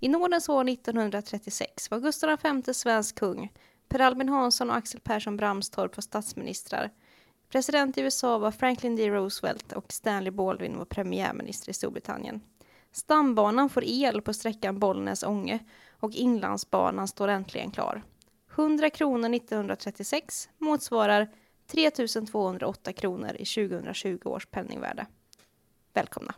I nådens år 1936 var Gustav V svensk kung, Per Albin Hansson och Axel Persson Bramstorp var statsministrar. President i USA var Franklin D. Roosevelt och Stanley Baldwin var premiärminister i Storbritannien. Stambanan får el på sträckan Bollnäs-Ånge och Inlandsbanan står äntligen klar. 100 kronor 1936 motsvarar 3 208 kronor i 2020 års penningvärde. Välkomna!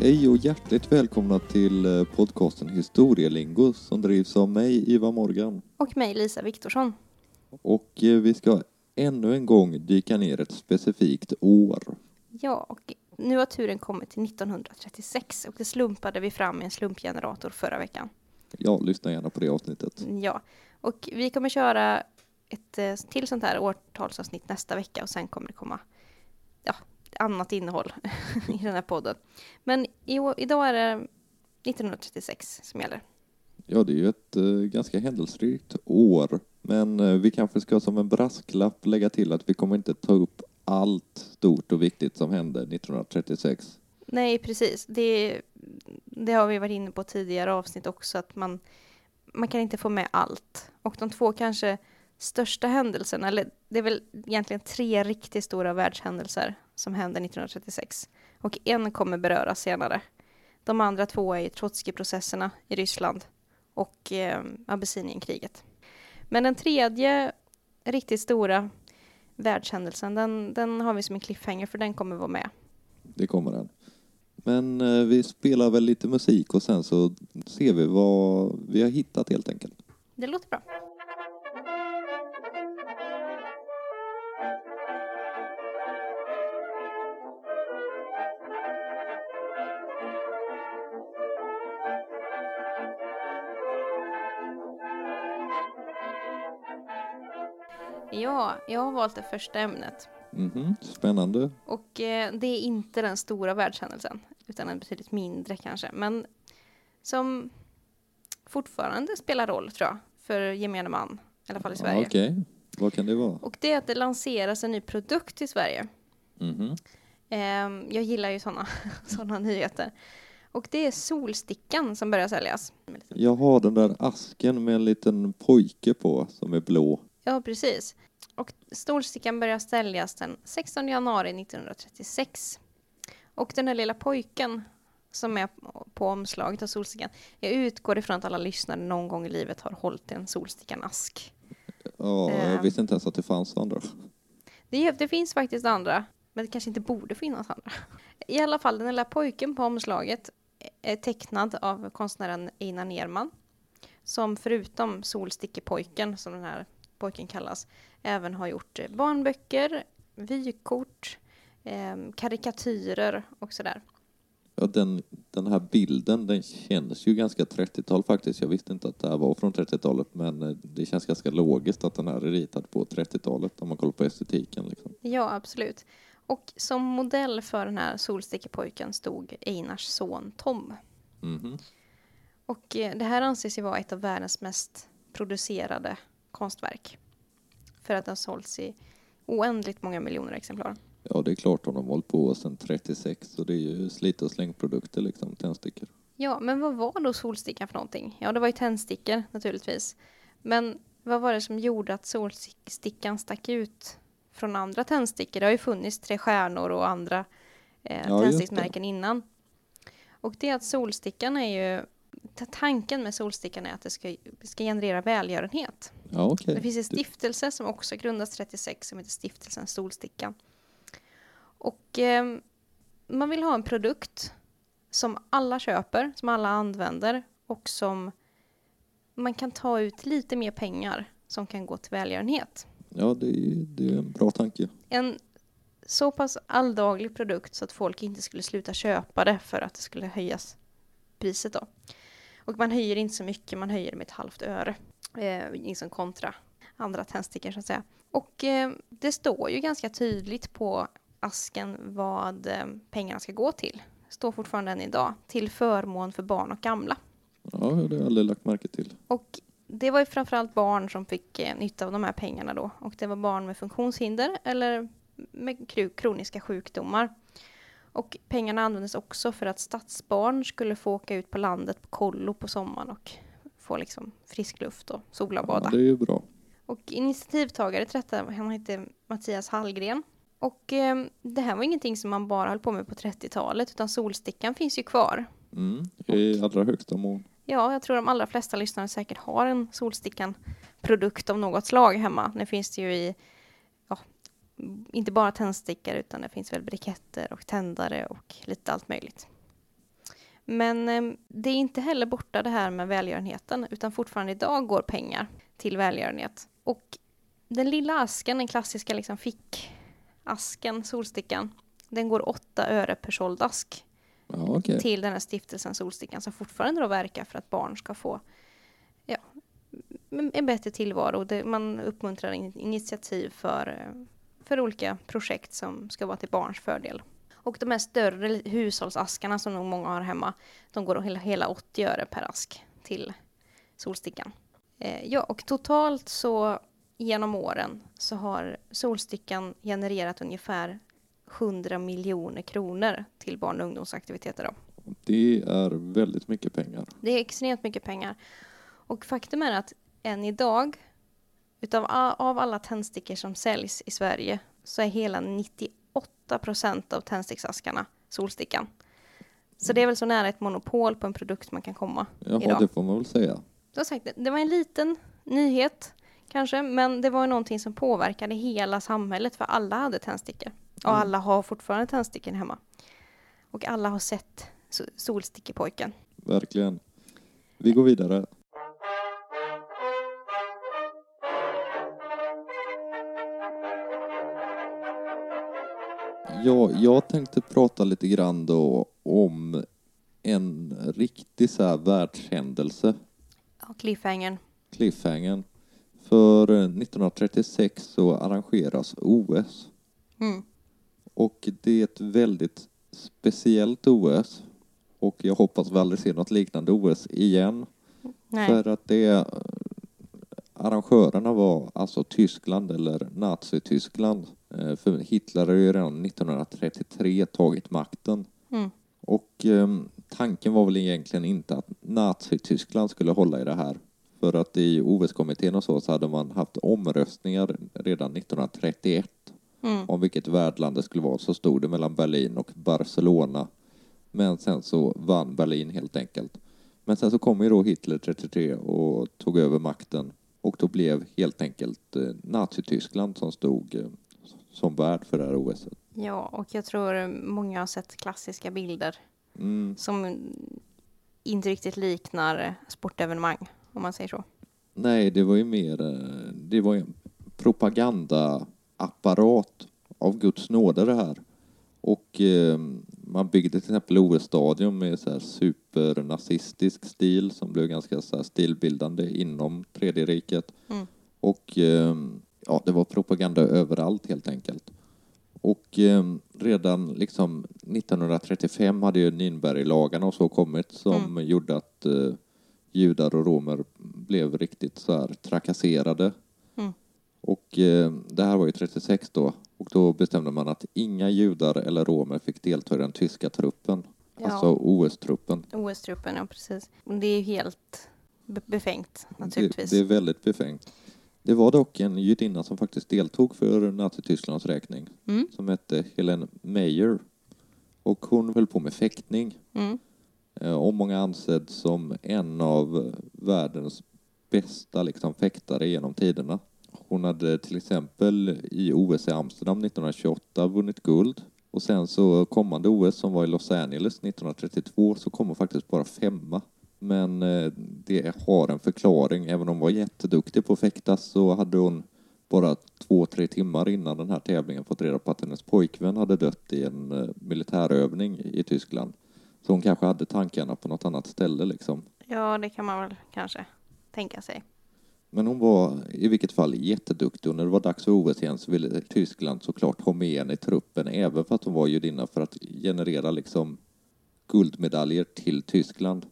Hej och hjärtligt välkomna till eh, podcasten Historielingo som drivs av mig, Ivar Morgan. Och mig, Lisa Viktorsson. Och eh, vi ska ännu en gång dyka ner ett specifikt år. Ja, och nu har turen kommit till 1936 och det slumpade vi fram med en slumpgenerator förra veckan. Ja, lyssna gärna på det avsnittet. Ja, och vi kommer köra ett eh, till sånt här årtalsavsnitt nästa vecka och sen kommer det komma annat innehåll i den här podden. Men i, idag är det 1936 som gäller. Ja, det är ju ett uh, ganska händelserikt år. Men uh, vi kanske ska som en brasklapp lägga till att vi kommer inte ta upp allt stort och viktigt som hände 1936. Nej, precis. Det, det har vi varit inne på tidigare avsnitt också, att man, man kan inte få med allt. Och de två kanske största händelserna, eller det är väl egentligen tre riktigt stora världshändelser som hände 1936. Och en kommer beröras senare. De andra två är Trotskij-processerna i Ryssland och eh, Abessinienkriget. Men den tredje riktigt stora världshändelsen, den, den har vi som en cliffhanger för den kommer vara med. Det kommer den. Men eh, vi spelar väl lite musik och sen så ser vi vad vi har hittat helt enkelt. Det låter bra. Ja, jag har valt det första ämnet. Mm -hmm. Spännande. Och eh, det är inte den stora världshändelsen, utan en betydligt mindre kanske. Men som fortfarande spelar roll, tror jag, för gemene man. I alla fall i Sverige. Ja, Okej, okay. vad kan det vara? Och det är att det lanseras en ny produkt i Sverige. Mm -hmm. eh, jag gillar ju sådana såna nyheter. Och det är Solstickan som börjar säljas. Jag har den där asken med en liten pojke på som är blå. Ja, precis. Och Solstickan börjar säljas den 16 januari 1936. Och den här lilla pojken som är på omslaget av Solstickan, jag utgår ifrån att alla lyssnare någon gång i livet har hållit en Solstickan-ask. Ja, jag ehm. visste inte ens att det fanns andra. Det, det finns faktiskt andra, men det kanske inte borde finnas andra. I alla fall, den lilla pojken på omslaget är tecknad av konstnären Einar Nerman som förutom Solstickepojken, som den här pojken kallas, även har gjort eh, barnböcker, vykort, eh, karikatyrer och sådär. Ja, den, den här bilden, den känns ju ganska 30-tal faktiskt. Jag visste inte att det här var från 30-talet, men eh, det känns ganska logiskt att den här är ritad på 30-talet om man kollar på estetiken. Liksom. Ja, absolut. Och som modell för den här solstickepojken stod Einars son Tom. Mm -hmm. Och eh, det här anses ju vara ett av världens mest producerade konstverk. För att det har sålts i oändligt många miljoner exemplar. Ja, det är klart. De har hållit på sedan 36 så det är ju slit och slängprodukter liksom, tändstickor. Ja, men vad var då solstickan för någonting? Ja, det var ju tändstickor naturligtvis. Men vad var det som gjorde att solstickan stack ut från andra tändstickor? Det har ju funnits Tre Stjärnor och andra eh, ja, tändsticksmärken innan. Och det är att solstickan är ju tanken med Solstickan är att det ska, ska generera välgörenhet. Ja, okay. Det finns en stiftelse som också grundas 36 som heter Stiftelsen Solstickan. Och eh, man vill ha en produkt som alla köper, som alla använder och som man kan ta ut lite mer pengar som kan gå till välgörenhet. Ja, det är, det är en bra tanke. En så pass alldaglig produkt så att folk inte skulle sluta köpa det för att det skulle höjas priset då. Och man höjer inte så mycket, man höjer med ett halvt öre. Eh, liksom kontra andra tändstickor så att säga. Och eh, det står ju ganska tydligt på asken vad eh, pengarna ska gå till. Står fortfarande än idag. Till förmån för barn och gamla. Ja, det har jag aldrig lagt märke till. Och det var ju framförallt barn som fick eh, nytta av de här pengarna då. Och det var barn med funktionshinder eller med kroniska sjukdomar. Och pengarna användes också för att stadsbarn skulle få åka ut på landet på kollo på sommaren och få liksom frisk luft och sola och Ja, bada. det är ju bra. Och initiativtagare till detta, han hette Mattias Hallgren. Och eh, det här var ingenting som man bara höll på med på 30-talet, utan Solstickan finns ju kvar. Mm, I allra högsta mån. Ja, jag tror de allra flesta lyssnare säkert har en Solstickan-produkt av något slag hemma. Nu finns det ju i, ja, inte bara tändstickor utan det finns väl briketter och tändare och lite allt möjligt. Men eh, det är inte heller borta det här med välgörenheten utan fortfarande idag går pengar till välgörenhet. Och den lilla asken, den klassiska liksom fickasken, Solstickan, den går 8 öre per såld ask Ja, okej. till den här stiftelsen Solstickan som fortfarande då verkar för att barn ska få ja, en- bättre tillvaro. Det, man uppmuntrar in, initiativ för, eh, för olika projekt som ska vara till barns fördel. Och de här större hushållsaskarna som nog många har hemma, de går hela, hela 80 öre per ask till Solstickan. Eh, ja, och totalt så genom åren så har Solstickan genererat ungefär 100 miljoner kronor till barn och ungdomsaktiviteter. Då. Det är väldigt mycket pengar. Det är extremt mycket pengar. Och faktum är att än idag, utav av alla tändstickor som säljs i Sverige, så är hela 98 procent av tändsticksaskarna Solstickan. Så det är väl så nära ett monopol på en produkt man kan komma Jaha, idag. det får man väl säga. Som sagt, det- var en liten nyhet kanske, men det var någonting som påverkade hela samhället för alla hade tändstickor. Och Mm. alla har fortfarande tändstickor hemma. Och alla har sett so- Solstickepojken. Verkligen. Vi går vidare. Ja, jag tänkte prata lite grann då om en riktig så här världshändelse, Ja, cliffhangern. cliffhangern. För eh, 1936 så arrangeras OS Mm. och det är ett väldigt speciellt OS och jag hoppas vi aldrig ser något liknande OS igen. Nej. För att det eh, arrangörerna var alltså Tyskland eller Nazityskland. Eh, För Hitler har ju redan 1933 tagit makten. Mm. Och eh, tanken var väl egentligen inte att Nazityskland skulle hålla i det här. För att i OS-kommittén och så, så hade man haft omröstningar redan 1931 Mm. om vilket värdland det skulle vara. Så stod det mellan Berlin och Barcelona. Men sen så vann Berlin helt enkelt. Men sen så kom ju då Hitler 33 och tog över makten. Och då blev helt enkelt eh, Nazityskland som stod eh, som värd för det här OS. Ja, och jag tror många har sett klassiska bilder Mm, som inte riktigt liknar sportevenemang, om man säger så. nej, det var ju mer, eh, det var en propagandaapparat av Guds nåde det här. Och eh, man byggde till exempel OS-stadion med så här supernazistisk stil som blev ganska så här stilbildande inom Tredje riket. Mm. Och eh, ja, det var propaganda överallt helt enkelt. Och eh, redan liksom 1935 hade ju Nürnberglagarna och så kommit som gjorde att eh, judar och romer blev riktigt så här trakasserade. Mm. Och eh, det här var ju 36 då och då bestämde man att inga judar eller romer fick delta i den tyska truppen. Ja. Alltså OS-truppen. OS-truppen, ja precis. Det är ju helt be- befängt, naturligtvis. Det, det är väldigt befängt. Det var dock en judinna som faktiskt deltog för Nazitysklands räkning Mm. som hette Helen Meyer. Och hon höll på med fäktning Mm. eh, och många ansedd som en av världens bästa liksom, fäktare genom tiderna. Hon hade till exempel i OS i Amsterdam 1928 vunnit guld och sen så kommande OS som var i Los Angeles 1932 så kom hon faktiskt bara femma. Men eh, det har en förklaring. Även om hon var jätteduktig på att fäktas så hade hon bara två, tre timmar innan den här tävlingen fått reda på att hennes pojkvän hade dött i en eh, militärövning i Tyskland. Så hon kanske hade tankarna på något annat ställe liksom. Ja, det kan man väl kanske tänka sig. Men hon var i vilket fall jätteduktig och när det var dags för OS igen så ville Tyskland såklart ha med henne i truppen även för att hon var judinna för att generera liksom guldmedaljer till Tyskland.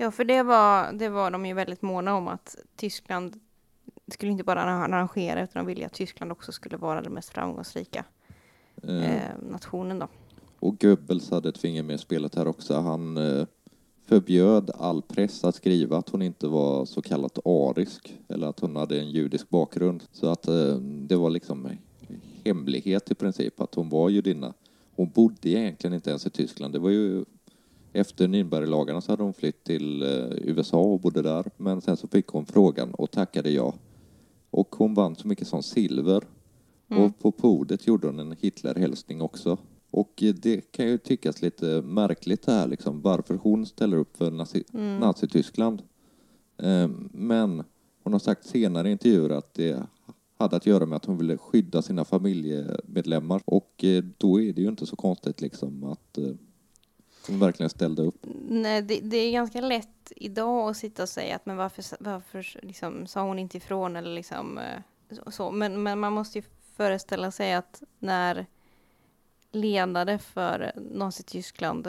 Ja, för det var, det var de ju väldigt måna om att Tyskland skulle inte bara arrangera utan de ville att Tyskland också skulle vara den mest framgångsrika Eh, eh, nationen då. Och Goebbels hade ett finger med i spelet här också. Han eh, förbjöd all press att skriva att hon inte var så kallat arisk eller att hon hade en judisk bakgrund. Så att eh, det var liksom hemlighet i princip att hon var judinna. Hon bodde egentligen inte ens i Tyskland. Det var ju efter Nürnberglagarna så hade hon flytt till eh, USA och bodde där. Men sen så fick hon frågan och tackade ja. Och hon vann så mycket som silver. Mm. Och på podiet gjorde hon en Hitlerhälsning också. Och eh, det kan ju tyckas lite märkligt det här liksom, varför hon ställer upp för nazi- Mm. Nazityskland. Eh, Men hon har sagt senare i intervjuer att det hade att göra med att hon ville skydda sina familjemedlemmar och då är det ju inte så konstigt liksom att hon verkligen ställde upp. Nej, det, det är ganska lätt idag att sitta och säga att men varför, varför liksom, sa hon inte ifrån eller liksom eh, så-. Men, men man måste ju föreställa sig att när ledare för Nazityskland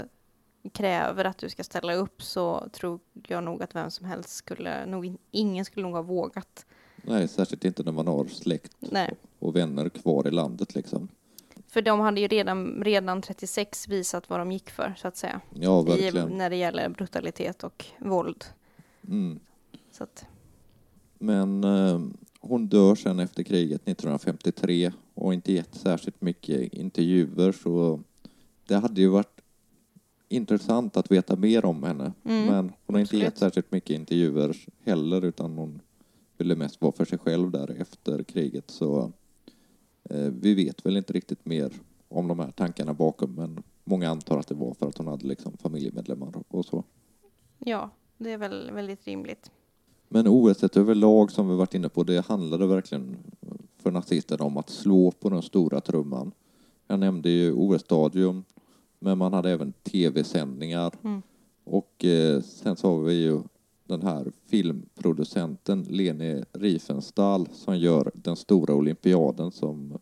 kräver att du ska ställa upp så tror jag nog att vem som helst skulle, nog, in- ingen skulle nog ha vågat. Nej, särskilt inte när man har släkt Nej. och vänner kvar i landet liksom. För de hade ju redan, redan 36 visat vad de gick för, så att säga. Ja, I, verkligen. när det gäller brutalitet och våld. Mm. Så att, Men eh, hon dör sen efter kriget 1953 och inte gett särskilt mycket intervjuer så det hade ju varit intressant att veta mer om henne. Mm, Men hon har inte absolut. gett särskilt mycket intervjuer heller utan hon ville mest vara för sig själv där efter kriget så vi vet väl inte riktigt mer om de här tankarna bakom men många antar att det var för att hon hade liksom familjemedlemmar och så. ja, det är väl väldigt rimligt. Men OS överlag som vi varit inne på, det handlade verkligen för nazisterna om att slå på den stora trumman. Jag nämnde ju OS-stadion, men man hade även tv-sändningar. Mm. Och eh, sen så har vi ju den här filmproducenten Leni Riefenstahl som gör den stora olympiaden som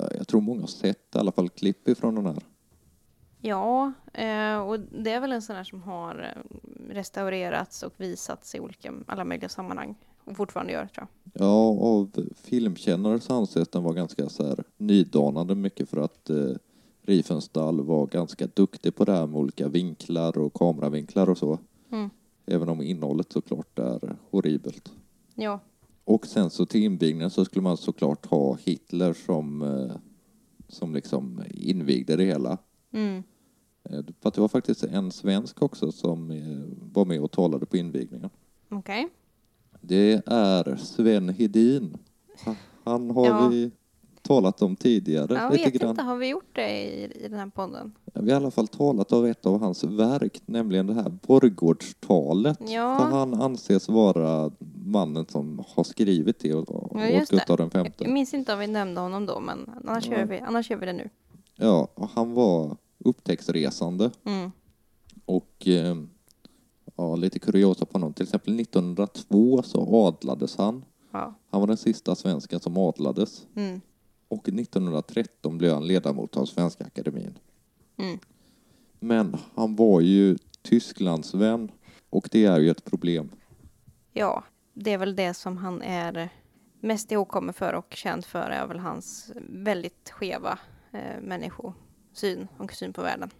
eh, jag tror många har sett i alla fall klipp ifrån den här. Ja, eh, och det är väl en sån här som har eh, restaurerats och visats i olika, alla möjliga sammanhang. Och fortfarande gör, tror jag. Ja, av filmkännare så anses den vara ganska så här nydanande mycket för att eh, Riefenstahl var ganska duktig på det här med olika vinklar och kameravinklar och så. Mm. Även om innehållet såklart är horribelt. Ja, Och sen så till invigningen så skulle man såklart ha Hitler som, eh, som liksom invigde det hela. mm. Eh, För det var faktiskt en svensk också som eh, var med och talade på invigningen. okej. Det är Sven Hedin. Ha- Han har Ja. vi talat om tidigare. Jag lite vet grann. inte, har vi gjort det i, i den här podden? Vi har i alla fall talat av ett av hans verk, nämligen det här Borgårdstalet. Ja. För han anses vara mannen som har skrivit det åt Ja, just Gustav den Jag femte. minns inte om vi nämnde honom då, men annars, Nej. gör, vi, annars gör vi det nu. Ja, och han var upptäcktsresande Mm. och eh, ja, lite kuriosa på honom. Till exempel 1902 så adlades han. Ja. Han var den sista svensken som adlades. Mm. Och 1913 blev han ledamot av Svenska Akademin. Mm. Men han var ju Tysklandsvän och det är ju ett problem. ja, det är väl det som han är mest ihågkommen för och känd för är väl hans väldigt skeva eh, människosyn och syn på världen.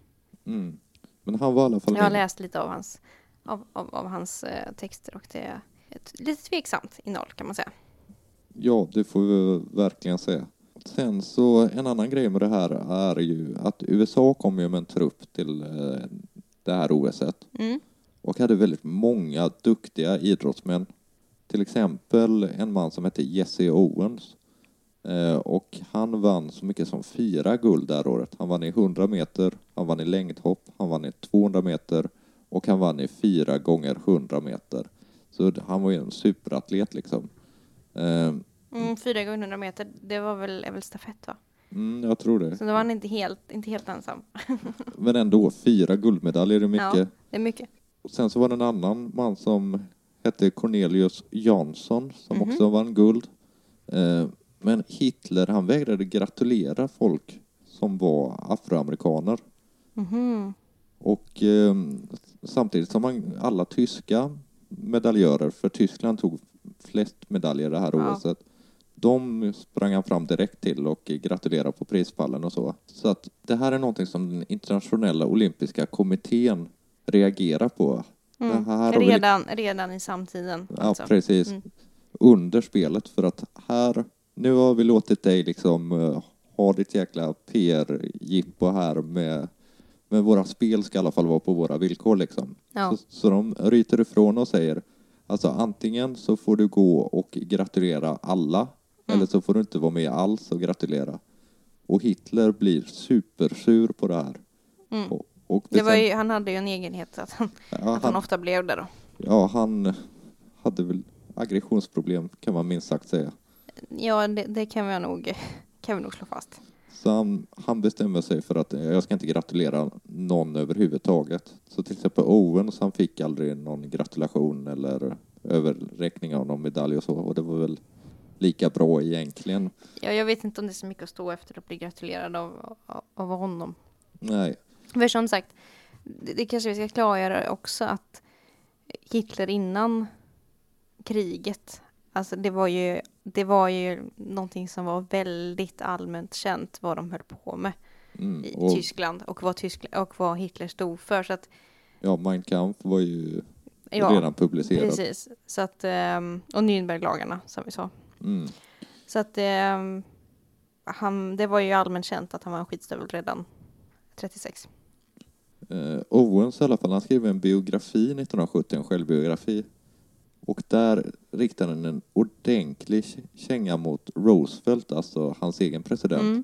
Mm. Men han var i alla fall Jag har läst lite av hans, av, av, av hans eh, texter och det är ett lite tveksamt innehåll kan man säga. Ja, det får vi verkligen säga. Sen så en annan grej med det här är ju att USA kom ju med en trupp till eh, det här OSet Mm. och hade väldigt många duktiga idrottsmän. Till exempel en man som hette Jesse Owens. Eh, och han vann så mycket som fyra guld det här året. Han vann i 100 meter, han vann i längdhopp, han vann i 200 meter och han vann i fyra gånger 100 meter. Så han var ju en superatlet liksom. Mm, fyra gånger 100 meter, det var väl, är väl stafett va? mm, jag tror det. Så då var han inte helt, inte helt ensam. Men ändå, fyra guldmedaljer är mycket. Ja, det är mycket. Och sen så var det en annan man som hette Cornelius Jansson som Mhm. också vann guld. Eh, men Hitler han vägrade gratulera folk som var afroamerikaner. Mhm. Och eh, samtidigt som alla tyska medaljörer, för Tyskland tog flest medaljer det här Ja. OSet, de sprang han fram direkt till och gratulerade på prispallen och så. Så att det här är någonting som den internationella olympiska kommittén reagerar på. Mm. Har vi- Redan, redan i samtiden. Ja, alltså. precis. Mm. Under spelet för att här, nu har vi låtit dig liksom eh, ha ditt jäkla PR-jippo här med, med våra spel ska i alla fall vara på våra villkor liksom. Ja. Så, så de ryter ifrån och säger alltså antingen så får du gå och gratulera alla. Eller så får du inte vara med alls och gratulera. Och Hitler blir supersur på det här. Mm. Och, och Det var sen- ju, han hade ju en egenhet att han, ja, att han han, ofta blev det då. ja, han hade väl aggressionsproblem kan man minst sagt säga. Ja, det, det kan vi nog, kan vi nog slå fast. Så han, han bestämmer sig för att jag ska inte gratulera någon överhuvudtaget. Så till exempel Owens, han fick aldrig någon gratulation eller överräckning av någon medalj och så. Och det var väl lika bra egentligen. Ja, jag vet inte om det är så mycket att stå efter att bli gratulerad av, av, av honom. Nej, För som sagt, det, det kanske vi ska klargöra också att Hitler innan kriget, alltså det var ju, det var ju någonting som var väldigt allmänt känt vad de höll på med mm. i och Tyskland och vad, Tyskland och vad Hitler stod för. Så att, ja, Mein Kampf var ju ja, redan publicerad. precis. Så att, ehm, och Nürnberglagarna som vi sa. Mm. Så att ehm, han, det var ju allmänt känt att han var en skitstövel redan 36. Eh, Owens i alla fall, han skrev en biografi 1970, en självbiografi. Och där riktar han en ordentlig känga mot Roosevelt, alltså hans egen president. Mm.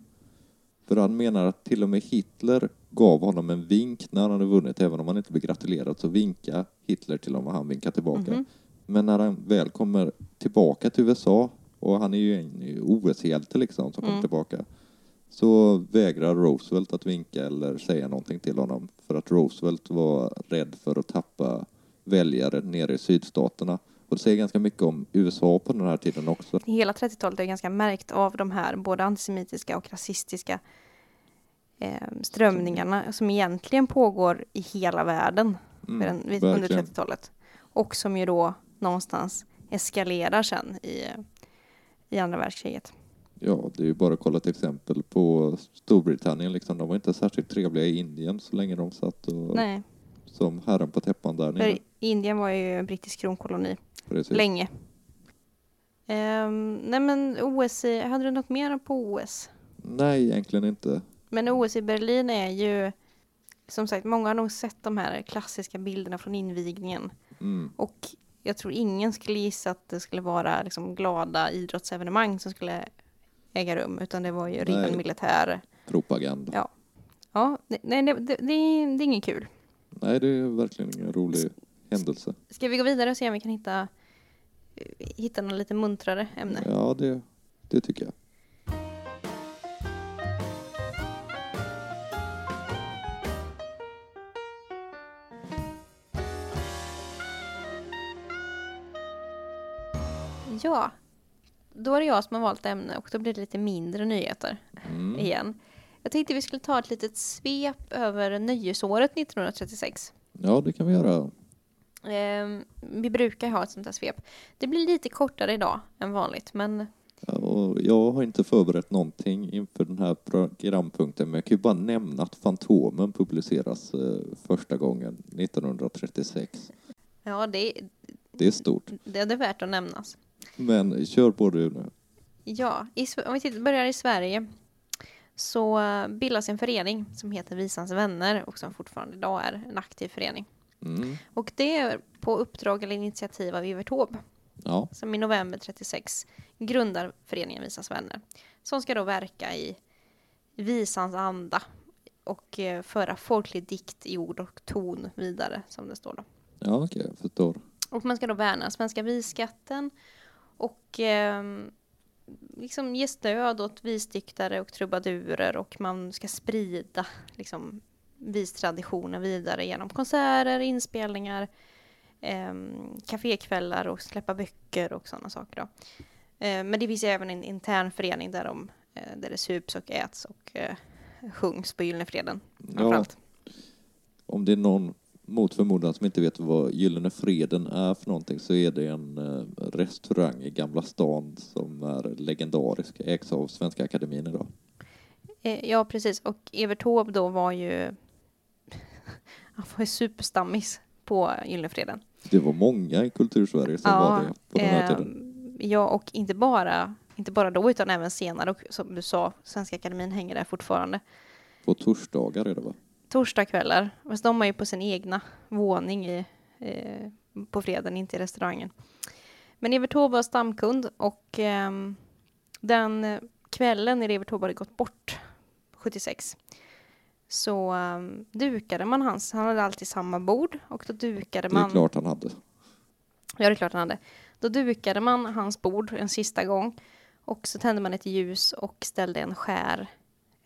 För han menar att till och med Hitler gav honom en vink när han hade vunnit, även om han inte blev gratulerad så vinka Hitler till honom och han vinkade tillbaka. Mhm. Men när han väl kommer tillbaka till USA, och han är ju en OS-hjälte liksom som kommer Mm. tillbaka, så vägrar Roosevelt att vinka eller säga någonting till honom. För att Roosevelt var rädd för att tappa väljare nere i sydstaterna. Och det säger ganska mycket om USA på den här tiden också. Hela 30-talet är ganska märkt av de här både antisemitiska och rasistiska eh, strömningarna som egentligen pågår i hela världen Mm, under verkligen. 30-talet. Och som ju då någonstans eskalerar sen i, i andra världskriget. Ja, det är ju bara att kolla till exempel på Storbritannien. Liksom. De var inte särskilt trevliga i Indien så länge de satt och, Nej, som herren på täppan där nere. för Indien var ju en brittisk kronkoloni Precis. länge. Ehm, nej men OS, i, hade du något mer på OS? Nej, egentligen inte. Men OS i Berlin är ju, som sagt, många har nog sett de här klassiska bilderna från invigningen. Mm. Och jag tror ingen skulle gissa att det skulle vara liksom glada idrottsevenemang som skulle äga rum, utan det var ju ren Nej. militär. Propaganda. Ja. Ja, nej, det, det, det, är, det är inget kul. Nej, det är verkligen ingen rolig händelse. Ska vi gå vidare och se om vi kan hitta, hitta något lite muntrare ämne? Ja, det, det tycker jag. Ja, då är det jag som har valt ämne och då blir det lite mindre nyheter Mm. igen. Jag tänkte vi skulle ta ett litet svep över nöjesåret 1936. Ja, det kan vi göra. Ehm, vi brukar ha ett sånt här svep. Det blir lite kortare idag än vanligt, men Ja, jag har inte förberett någonting inför den här programpunkten, men jag kan ju bara nämna att Fantomen publiceras eh, första gången 1936. ja, det, Det är stort. det är värt att nämnas. Men kör på du nu. Ja, i, om vi tittar, börjar i Sverige så bildas en förening som heter Visans vänner och som fortfarande idag är en aktiv förening. Mm. Och det är på uppdrag eller initiativ av Evert Taube Ja, som i november 36 grundar föreningen Visans vänner som ska då verka i visans anda och eh, föra folklig dikt i ord och ton vidare som det står då. ja okej, jag förstår. Och man ska då värna svenska visskatten och eh, liksom ge stöd åt visdiktare och trubadurer och man ska sprida liksom vistraditionen vidare genom konserter, inspelningar, eh, kafékvällar och släppa böcker och sådana saker. Då. Eh, men det finns även en intern förening där, de, eh, där det sups och äts och eh, sjungs på Gyllene Freden Ja, om det är någon mot förmodan som inte vet vad Gyllene Freden är för någonting så är det en eh, restaurang i Gamla stan som är legendarisk, ägs av Svenska Akademin idag. Eh, ja, precis. Och Evert Taube då var ju... Han var ju superstammis på Gyllenfreden. Det var många i Kultursverige som var det på den här tiden. ehm, Ja, och inte bara, inte bara då utan även senare. Och som du sa, Svenska Akademin hänger där fortfarande. På torsdagar är det va? Torsdagskvällar. Fast de är ju på sin egna våning i, eh, på fredagen, inte i restaurangen. Men Evert Taube var stamkund och ehm, den kvällen när Evert Taube hade gått bort 76 så um, dukade man hans, han hade alltid samma bord och då dukade Det är man klart han hade. Ja, det är klart han hade. Då dukade man hans bord en sista gång och så tände man ett ljus och ställde en skär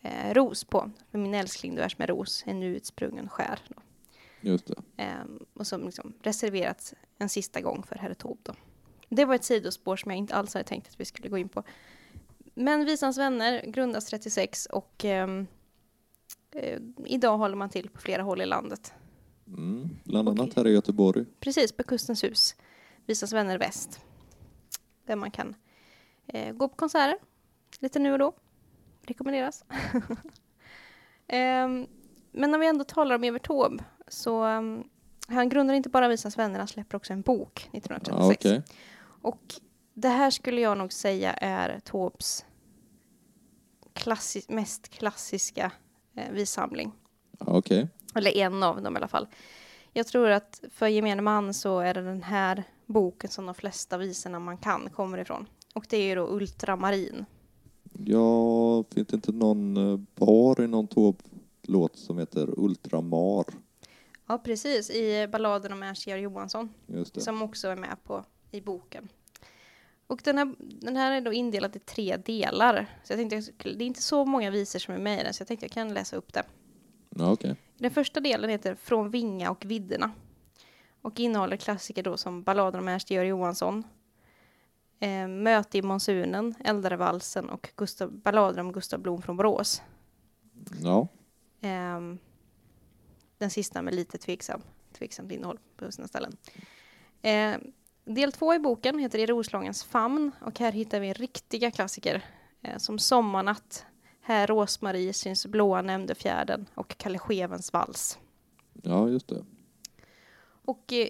eh, ros på. För min älskling du är som en ros, en nu utsprungen skär. Då. Just det. Ehm, och som liksom reserverats en sista gång för herr Taube då. Det var ett sidospår som jag inte alls hade tänkt att vi skulle gå in på. Men Visans vänner grundas 36 och ehm, eh, idag håller man till på flera håll i landet. Mm. Bland annat Okej. här i Göteborg. Precis, på Kustens hus. Visas vänner väst. Där man kan eh, gå på konserter lite nu och då. Rekommenderas. Ehm, men när vi ändå talar om Evert Taube så um, han grundar inte bara Visans vänner, han släpper också en bok 1936. Ja, okej. Och det här skulle jag nog säga är Taubes klassi- mest klassiska eh, vissamling. Ja, okej. Eller en av dem i alla fall. Jag tror att för gemene man så är det den här boken som de flesta visorna man kan kommer ifrån. Och det är ju då Ultramarin. Ja, finns det inte någon eh, bar i någon Taube-låt som heter Ultramar? Ja, precis. I balladen om Ernst Georg Johansson. Som också är med på i boken. Och den här, den här är då indelad i tre delar. Så jag tänkte, det är inte så många visor som är med i den, så jag tänkte jag kan läsa upp det. Ja, okej. Den första delen heter Från Vinga och vidderna och innehåller klassiker då som Balladen om Ernst Georg Johansson, eh, Möte i monsunen, Äldarevalsen och Gustav, Ballader om Gustav Blom från Borås. Ja, Ehm, den sista med lite tveksam, tveksamt innehåll på sina ställen. Ehm, del två i boken heter I Roslagens famn och här hittar vi riktiga klassiker eh, som Sommarnatt, Här Rosmarie syns blåa nämnde fjärden och Kalle Schewens vals. ja just det. Och eh,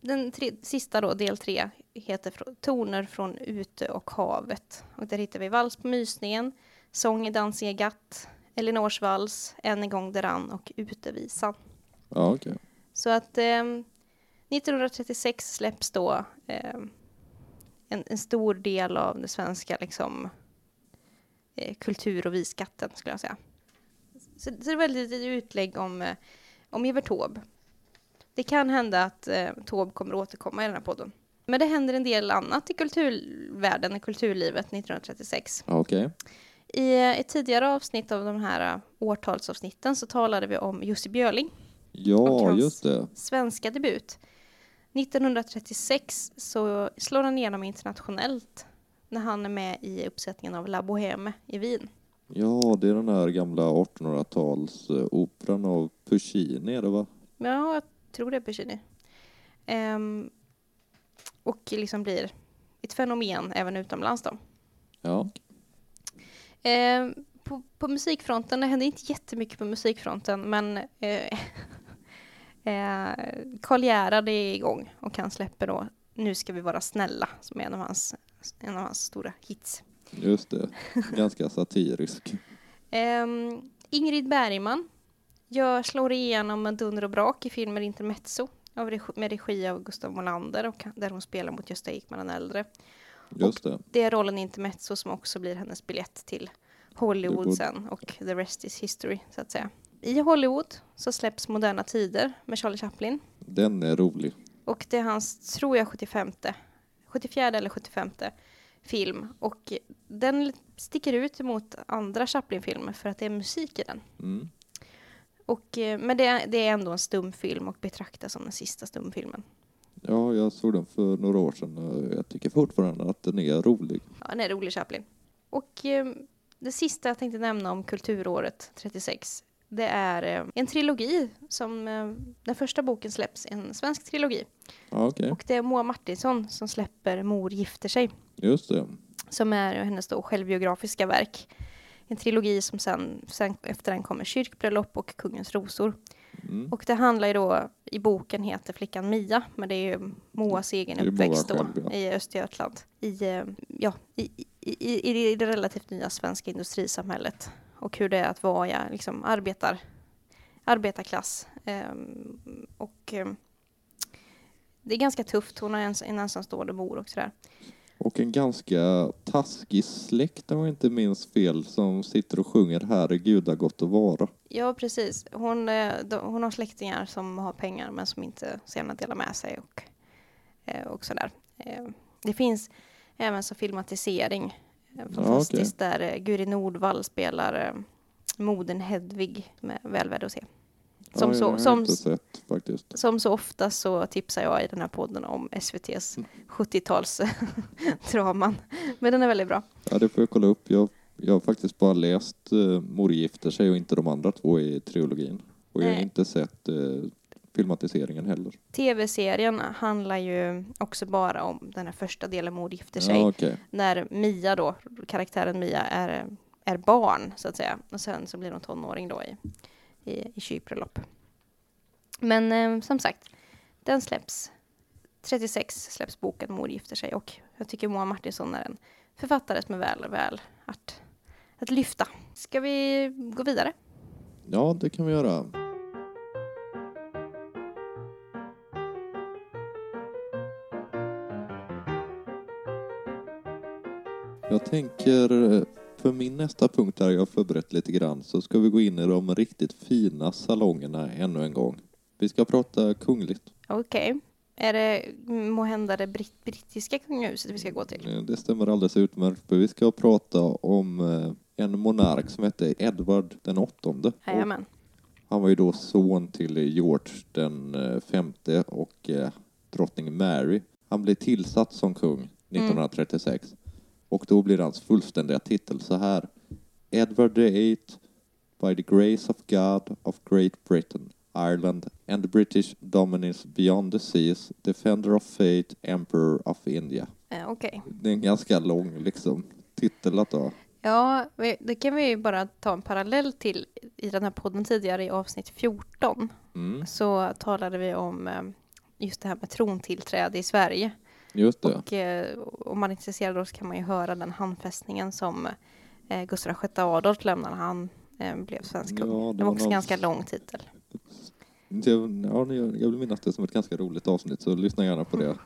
den tre, sista då, del tre, heter Toner från ute och havet. Och där hittar vi Vals på mysningen, Sång i dansiga gatt, Elinors vals, Än en gång däran och Utevisan. Ja, okej. Så att eh, 1936 släpps då eh, en, en stor del av det svenska liksom, eh, kultur och visskatten skulle jag säga. Så, så det är väldigt utlägg om, eh, om Evert Taube. Det kan hända att eh, Taube kommer återkomma i den här podden. Men det händer en del annat i kulturvärlden, i kulturlivet 1936. Ja, okej. I ett tidigare avsnitt av de här eh, årtalsavsnitten så talade vi om Jussi Björling Ja, Och hans- just det. svenska debut. 1936 så slår han igenom internationellt när han är med i uppsättningen av La Bohème i Wien. Ja, det är den här gamla 1800-tals eh, operan av Puccini, är det va? Ja, jag tror det är Puccini. Ehm, och liksom blir ett fenomen även utomlands då. Ja, Ehm, på, på musikfronten, det händer inte jättemycket på musikfronten, men eh, eh, Karl Gerhard är igång och han släpper då Nu ska vi vara snälla, som är en av hans, en av hans stora hits. just det. Ganska satirisk. Ehm, Ingrid Bergman gör, slår igenom med dunder och brak i filmen Intermezzo av regi, med regi av Gustav Molander och där hon spelar mot Gösta Ekman den äldre. Just det. Det är rollen i Intermezzo som också blir hennes biljett till Hollywood. sen och the rest is history så att säga. I Hollywood så släpps Moderna Tider med Charlie Chaplin Den är rolig. och det är hans, tror jag, 75 74 eller 75 film och den sticker ut mot andra Chaplin-filmer för att det är musik i den. Mm. Och, eh, men det, är- det är ändå en stumfilm och betraktas som den sista stumfilmen. Ja, jag såg den för några år sedan jag tycker fortfarande att den är rolig. Ja, den är rolig Chaplin. Och eh, det sista jag tänkte nämna om kulturåret 36 Det är eh, en trilogi som eh, den första boken släpps, en svensk trilogi. Ja, okej. Och det är Moa Martinsson som släpper Mor gifter sig. Just det. Som är hennes då självbiografiska verk. En trilogi som sen, sen efter den kommer Kyrkbröllop och Kungens rosor. Mm. Och det handlar ju då, i boken heter flickan Mia, men det är ju Moas egen är Moa uppväxt då själv, ja. i Östergötland. I, eh, ja, i, i, i, i det relativt nya svenska industrisamhället. Och hur det är att vara ja, liksom arbetar, arbetarklass. Ehm, och ehm, det är ganska tufft, hon har en, en ensamstående mor och sådär. Och en ganska taskig släkt om jag inte minns fel som sitter och sjunger Herregud har gott att vara. Ja, precis. Hon, eh, hon har släktingar som har pengar men som inte så gärna delar med sig och, eh, och sådär. Eh, Det finns även så filmatisering, fantastiskt, där eh, Guri Nordvall spelar modern Hedvig, med väl värd att se. Som, ja, så, som, sett som så ofta så tipsar jag i den här podden om SVTs 70-talsdraman. Men den är väldigt bra. Ja, det får jag kolla upp. Jag, jag har faktiskt bara läst uh, Mor gifter sig och inte de andra två i trilogin. Och jag har Nej. inte sett eh, filmatiseringen heller. Tv-serien handlar ju också bara om den här första delen, Mord gifter sig. Ja, okej. när Mia då, karaktären Mia, är, är barn så att säga. Och sen så blir hon tonåring då i, i, i kyrkbröllop. Men eh, som sagt, den släpps. 36 släpps boken Mor gifter sig och jag tycker Moa Martinsson är en författare som är väl, väl att, att lyfta. Ska vi gå vidare? Ja, det kan vi göra. Jag tänker, eh, för min nästa punkt där jag förberett lite grann, så ska vi gå in i de riktigt fina salongerna ännu en gång. Vi ska prata kungligt. Okej. Är det måhända det britt, brittiska kungahuset vi ska gå till? Eh, Det stämmer alldeles utmärkt, för vi ska prata om eh, en monark som hette Edward den åttonde. Jajamän. Han var ju då son till George den eh, femte och drottning Mary. Han blev tillsatt som kung 1936 och då blir hans fullständiga titel så här. Edward Eighth by the grace of God of Great Britain, Ireland and the British dominions beyond the seas, defender of faith, emperor of India. Eh, Okej. Det är en ganska lång liksom titel att ha. Ja, det kan vi ju bara ta en parallell till i den här podden tidigare i avsnitt 14. Mm, Så talade vi om eh, just det här med trontillträde i Sverige. Just det. Och eh, om man är intresserad då så kan man ju höra den handfästningen som eh, Gustav VI Adolf lämnade när han eh, blev svensk kung. Ja, det det var också någon- ganska lång titel. Det, ja, jag vill minnas det som ett ganska roligt avsnitt, så lyssna gärna på det.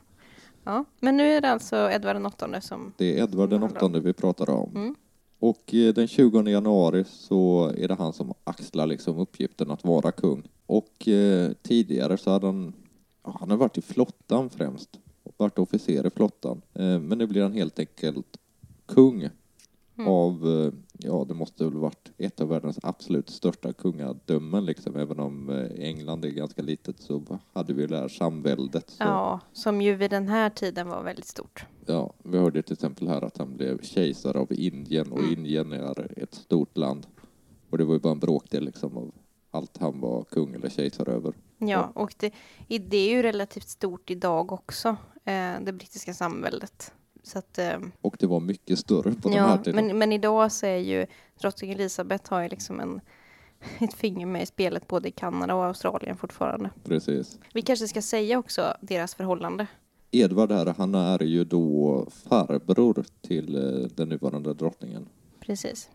Ja, men nu är det alltså Edvard den åttonde som... Det är Edvard den åttonde vi pratar om. Mm. Och eh, den 20 januari så är det han som axlar liksom uppgiften att vara kung. Och eh, tidigare så hade han, ja, han har varit i flottan främst. Och varit officer i flottan. Eh, men nu blir han helt enkelt kung Mm. av, eh, ja det måste väl varit ett av världens absolut största kungadömen liksom. Även om eh, England är ganska litet så hade vi det här samväldet. Så, Ja, som ju vid den här tiden var väldigt stort. Ja, vi hörde till exempel här att han blev kejsare av Indien och Mm. Indien är ett stort land. Och det var ju bara en bråkdel liksom av allt han var kung eller kejsare över. Ja, och det, det är ju relativt stort idag också, eh, det brittiska samväldet. Så att, eh, Och det var mycket större på den här ja, tiden. men, men idag så är ju drottning Elizabeth har ju liksom en, ett finger med i spelet både i Kanada och Australien fortfarande. Precis. Vi kanske ska säga också deras förhållande. Edvard här, han är ju då farbror till eh, den nuvarande drottningen. Precis.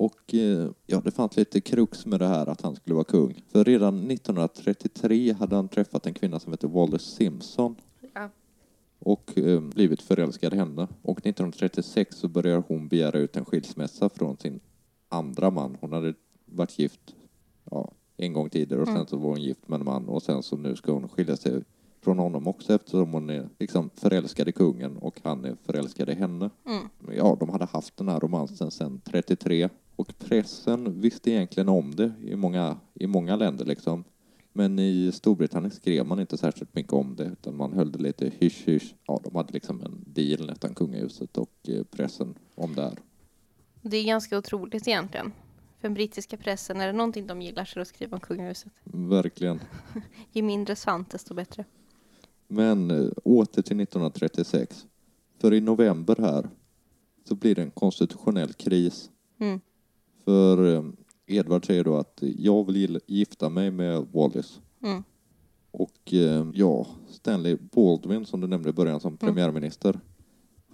Och eh, ja, det fanns lite krux med det här att han skulle vara kung. För redan 1933 hade han träffat en kvinna som hette Wallace Simpson. Ja. och eh, blivit förälskad i henne. Och 1936 så börjar hon begära ut en skilsmässa från sin andra man. Hon hade varit gift ja, en gång tidigare och Mm. sen så var hon gift med en man och sen så nu ska hon skilja sig från honom också eftersom hon är liksom förälskad i kungen och han är förälskad i henne. Mm. Ja, de hade haft den här romansen sedan 33 och pressen visste egentligen om det i många, i många länder liksom. Men i Storbritannien skrev man inte särskilt mycket om det utan man höll det lite hysch-hysch. Ja, de hade liksom en deal nästan kungahuset och eh, pressen om det här. Det är ganska otroligt egentligen. För den brittiska pressen, är det någonting de gillar så är det att skriva om kungahuset. Verkligen. Ju mindre svant desto bättre. Men eh, åter till 1936. För i november här så blir det en konstitutionell kris. Mm. För eh, Edvard säger då att jag vill gifta mig med Wallis. Mm. Och eh, ja, Stanley Baldwin som du nämnde i början som premiärminister.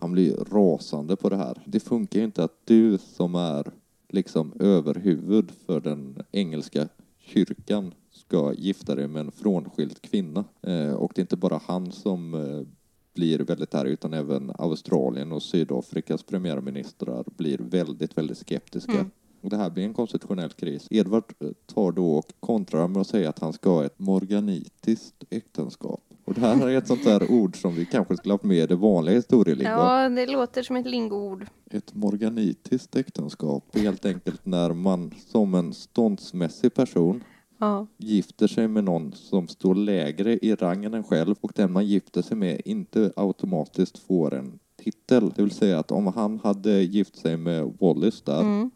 Han blir rasande på det här. Det funkar ju inte att du som är liksom överhuvud för den engelska kyrkan ska gifta dig med en frånskild kvinna. Eh, och det är inte bara han som eh, blir väldigt arg utan även Australien och Sydafrikas premiärministrar blir väldigt, väldigt skeptiska. Mm. Och det här blir en konstitutionell kris. Edvard eh, tar då och kontrar med att säga att han ska ha ett morganitiskt äktenskap. Och det här är ett sånt där ord som vi kanske skulle haft med i det vanliga historielingon. Ja, det låter som ett lingoord. Ett morganitiskt äktenskap helt enkelt när man som en ståndsmässig person Ja. gifter sig med någon som står lägre i rang än själv och den man gifter sig med inte automatiskt får en titel. Det vill säga att om han hade gift sig med Wallis där Mm.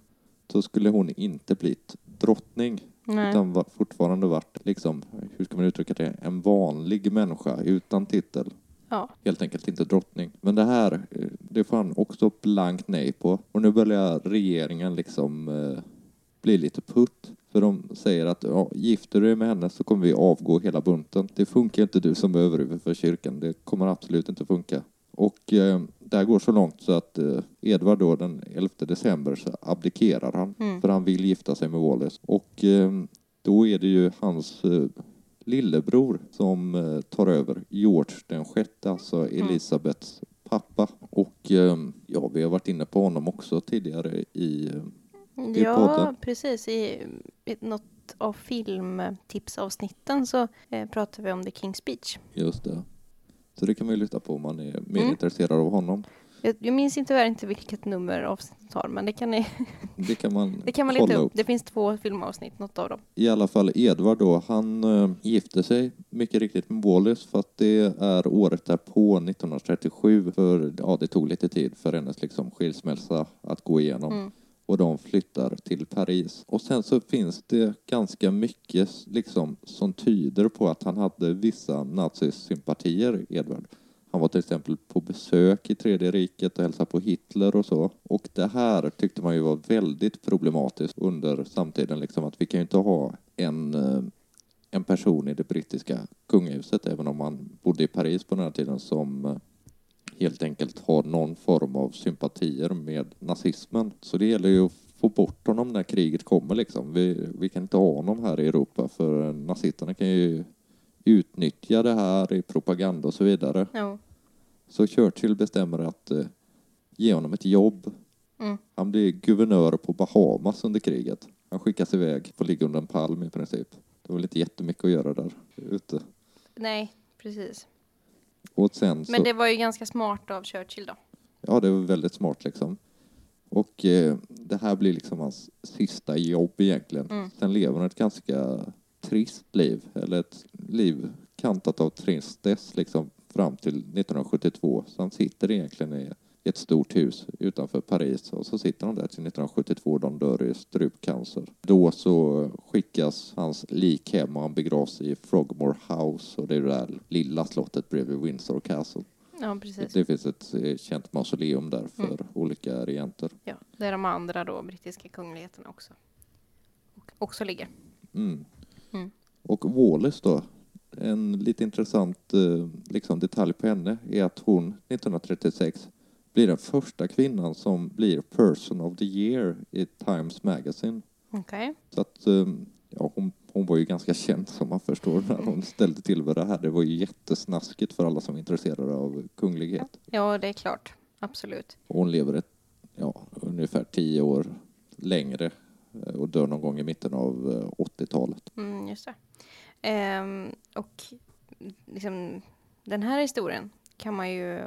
så skulle hon inte blivit drottning Nej. utan var fortfarande varit, liksom, hur ska man uttrycka det, en vanlig människa utan titel. Ja. Helt enkelt inte drottning. Men det här, eh, det får han också blankt nej på. Och nu börjar regeringen liksom eh, bli lite putt. För de säger att ja, gifter du dig med henne så kommer vi avgå hela bunten. Det funkar inte du som överhuvud för kyrkan. Det kommer absolut inte funka. Och eh, det här går så långt så att eh, Edvard då den 11 december så abdikerar han. Mm. För han vill gifta sig med Wallis. Och eh, då är det ju hans eh, lillebror som eh, tar över. George den sjätte, alltså Elisabeths pappa. Och eh, ja, vi har varit inne på honom också tidigare i... I Ja, podden. precis. I, i något av filmtipsavsnitten så eh, pratar vi om The King's Speech. Just det. Så det kan man ju lyssna på om man är mer Mm. intresserad av honom. Jag, jag minns inte tyvärr inte vilket nummer avsnittet har, men det kan, ni, Det kan man, det kan man leta upp. Det finns två filmavsnitt, något av dem. I alla fall Edvard då, han äh, gifte sig mycket riktigt med Wallis för att det är året därpå, 1937, för ja, det tog lite tid för hennes liksom, skilsmässa att gå igenom. Mm. Och de flyttar till Paris. Och sen så finns det ganska mycket liksom, som tyder på att han hade vissa nazisympatier, Edvard. Han var till exempel på besök i Tredje riket och hälsade på Hitler och så. Och det här tyckte man ju var väldigt problematiskt under samtiden, liksom att vi kan ju inte ha en, eh, en person i det brittiska kungahuset, även om han bodde i Paris på den här tiden, som eh, helt enkelt har någon form av sympatier med nazismen. Så det gäller ju att få bort honom när kriget kommer liksom. Vi, vi kan inte ha honom här i Europa för nazisterna kan ju utnyttja det här i propaganda och så vidare. Ja. Så Churchill bestämmer att eh, ge honom ett jobb. Mm. Han blir guvernör på Bahamas under kriget. Han skickas iväg, får ligga under en palm i princip. Det var väl inte jättemycket att göra där ute. Nej, precis. Och sen så... Men det var ju ganska smart av Churchill då. Ja, det var väldigt smart liksom. Och eh, det här blir liksom hans sista jobb egentligen. Mm. Sen lever han ett ganska trist liv, eller ett liv kantat av tristess liksom fram till 1972. Så han sitter egentligen i ett stort hus utanför Paris och så sitter han där till 1972 då han dör i strupcancer. Då så skickas hans lik hem och han begravs i Frogmore House och det är det där lilla slottet bredvid Windsor Castle. Ja, precis. Det finns ett eh, känt mausoleum där för Mm. olika regenter. Ja, där de andra då, brittiska kungligheterna också. Och också ligger. Mm. Mm. Och Wallis då, en lite intressant eh, liksom detalj på henne är att hon 1936 blir den första kvinnan som blir Person of the Year i Times Magazine. Okej. Så att eh, ja, hon, hon var ju ganska känd som man förstår när hon ställde till med det här. Det var ju jättesnaskigt för alla som är intresserade av kunglighet. Ja, det är klart. Absolut. Hon lever ett, ja, ungefär tio år längre eh, och dör någon gång i mitten av eh, 80-talet. Mm, just det. Ehm, och liksom, den här historien kan man ju